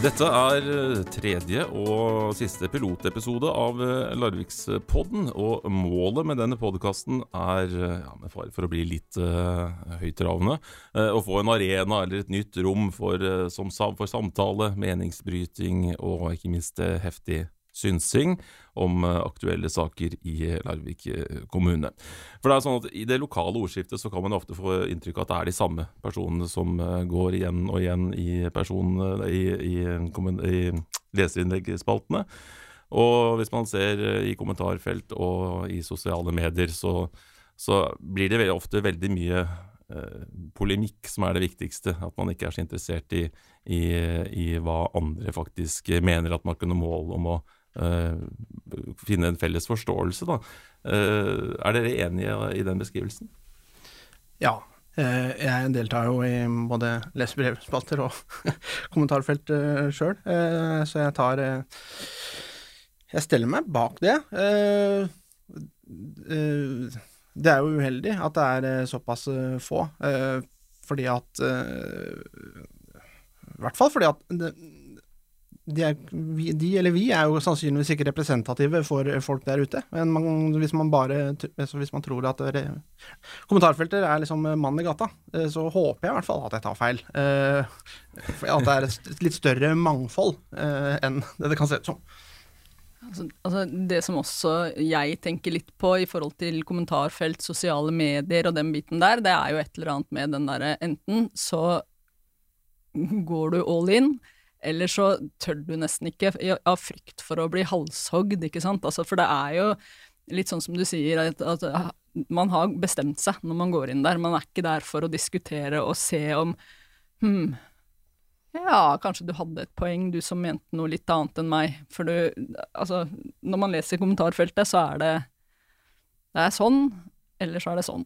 Dette er eh, tredje og siste pilotepisode av eh, Larvikspodden. Og målet med denne podkasten er, eh, ja, med fare for å bli litt uh, høytravende, uh, å få en arena eller et nytt rom for, uh, som, for samtale, meningsbryting og ikke minst heftig synsing om aktuelle saker i Larvik kommune. For det er sånn at I det lokale ordskiftet så kan man ofte få inntrykk av at det er de samme personene som går igjen og igjen i, i, i, i leserinnleggsspaltene. Og hvis man ser i kommentarfelt og i sosiale medier, så, så blir det veldig ofte veldig mye eh, polemikk som er det viktigste. At man ikke er så interessert i, i, i hva andre faktisk mener at man kunne måle mål om å finne en felles forståelse, da. Uh, er dere enige i den beskrivelsen? Ja. Uh, jeg deltar jo i både lesebrevspalter og kommentarfelt uh, sjøl, så jeg tar Jeg steller meg bak det. det er jo uheldig at det er såpass få, fordi at I hvert fall fordi at de, er, de, eller vi er jo sannsynligvis ikke representative for folk der ute. Men man, hvis man bare altså hvis man tror at re, kommentarfelter er liksom mann i gata, eh, så håper jeg i hvert fall at jeg tar feil. Eh, at det er et litt større mangfold eh, enn det det kan se ut som. Altså, altså, det som også jeg tenker litt på i forhold til kommentarfelt, sosiale medier og den biten der, det er jo et eller annet med den derre enten så går du all in, eller så tør du nesten ikke, av frykt for å bli halshogd, ikke sant. Altså, for det er jo litt sånn som du sier, at, at, ah, man har bestemt seg når man går inn der. Man er ikke der for å diskutere og se om hm, ja, kanskje du hadde et poeng, du som mente noe litt annet enn meg. For du Altså, når man leser kommentarfeltet, så er det Det er sånn, eller så er det sånn.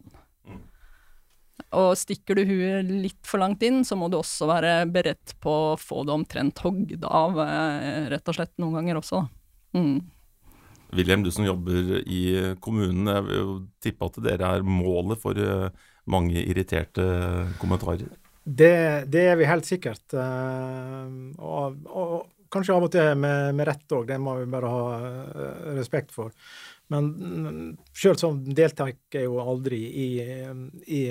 Og stikker du huet litt for langt inn, så må du også være beredt på å få det omtrent hogd av, eh, rett og slett, noen ganger også. Mm. William, du som jobber i kommunen, jeg vil jo tippe at dere er målet for eh, mange irriterte kommentarer? Det, det er vi helt sikkert. Eh, og, og, kanskje av og til med, med rett òg, det må vi bare ha respekt for. Men sjøl så deltar jeg jo aldri i, i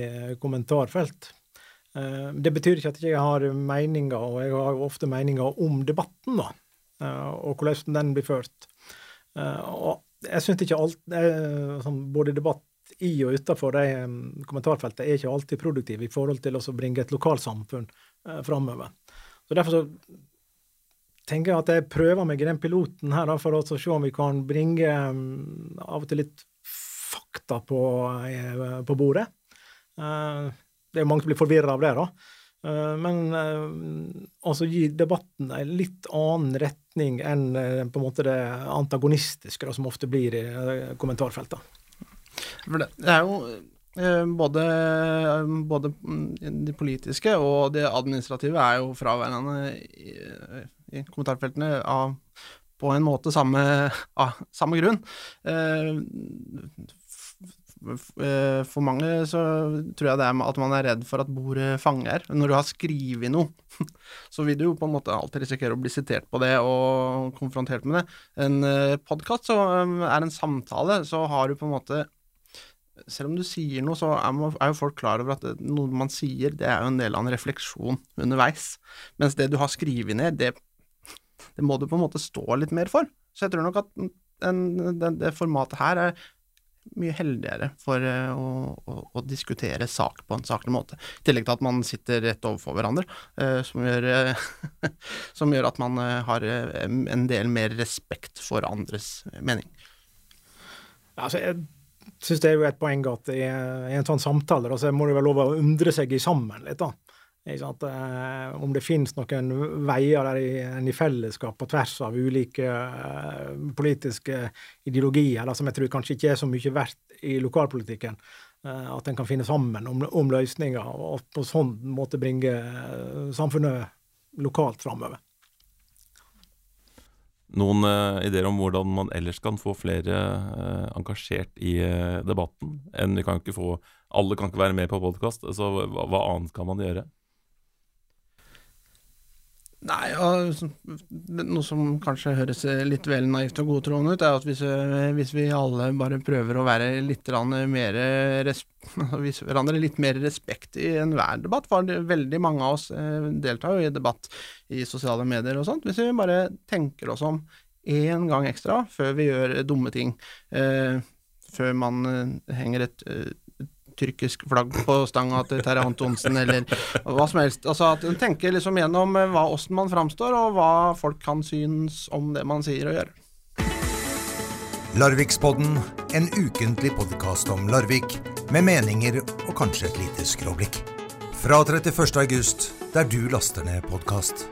kommentarfelt. Eh, det betyr ikke at jeg ikke har meninger, og jeg har jo ofte meninger om debatten, da, eh, og hvordan den blir ført. Eh, og jeg syns ikke alt sånn, Både debatt i og utenfor de kommentarfeltene er ikke alltid produktiv i forhold til å bringe et lokalsamfunn framover. Så Derfor så tenker jeg at jeg prøver meg i den piloten her da, for å se om vi kan bringe um, av og til litt fakta på, uh, på bordet. Uh, det er jo mange som blir forvirra av det, da. Uh, men altså gi debatten en litt annen retning enn på en måte det antagonistiske da, som ofte blir i kommentarfeltene. Det, er jo både, både, det politiske og det administrative er jo fraværende i kommentarfeltene av på en måte samme, av samme grunn. Eh, eh, for mange så tror jeg det er at man er redd for at bordet fanger. Når du har skrevet noe, så vil du jo på en måte alltid risikere å bli sitert på det og konfrontert med det. En eh, podkast er en samtale, så har du på en måte selv om du sier noe, så er jo folk klar over at noe man sier, det er jo en del av en refleksjon underveis. Mens det du har skrevet ned, det det må du på en måte stå litt mer for. Så jeg tror nok at den, den, det formatet her er mye heldigere for uh, å, å, å, diskutere sak på en saklig måte. I tillegg til at man sitter rett overfor hverandre, uh, som, gjør, uh, som, gjør, at man har en del mer respekt for andres mening. Altså, jeg syns det er jo et poeng at i, en sånn samtale så må det være lov å undre seg i sammen litt. da. Eh, om det finnes noen veier der i, i fellesskap på tvers av ulike uh, politiske ideologier, da, som jeg tror kanskje ikke er så mye verdt i lokalpolitikken. Uh, at en kan finne sammen om, om, løsninger, og på sånn måte bringe samfunnet lokalt framover. Noen ideer om hvordan man ellers kan få flere engasjert i debatten? enn vi kan ikke få, Alle kan ikke være med på podkast, så hva, hva, annet kan man gjøre? Nei, noe som kanskje høres litt vel naivt og godtroende ut, er at hvis, hvis, vi alle bare prøver å være litt mer vise hverandre litt mer respekt i enhver debatt, for veldig mange av oss eh, deltar jo i debatt i sosiale medier og sånt, hvis vi bare tenker oss om én gang ekstra før vi gjør dumme ting, eh, før man eh, henger et tyrkisk flagg på stanga til Terje Antonsen, eller hva som helst. Altså at En tenker liksom gjennom eh, hva, hvordan man framstår, og hva folk kan synes om det man sier og gjør. Larvikspodden, en ukentlig podkast om Larvik, med meninger og kanskje et lite skråblikk. Fra 31.8, der du laster ned podkast.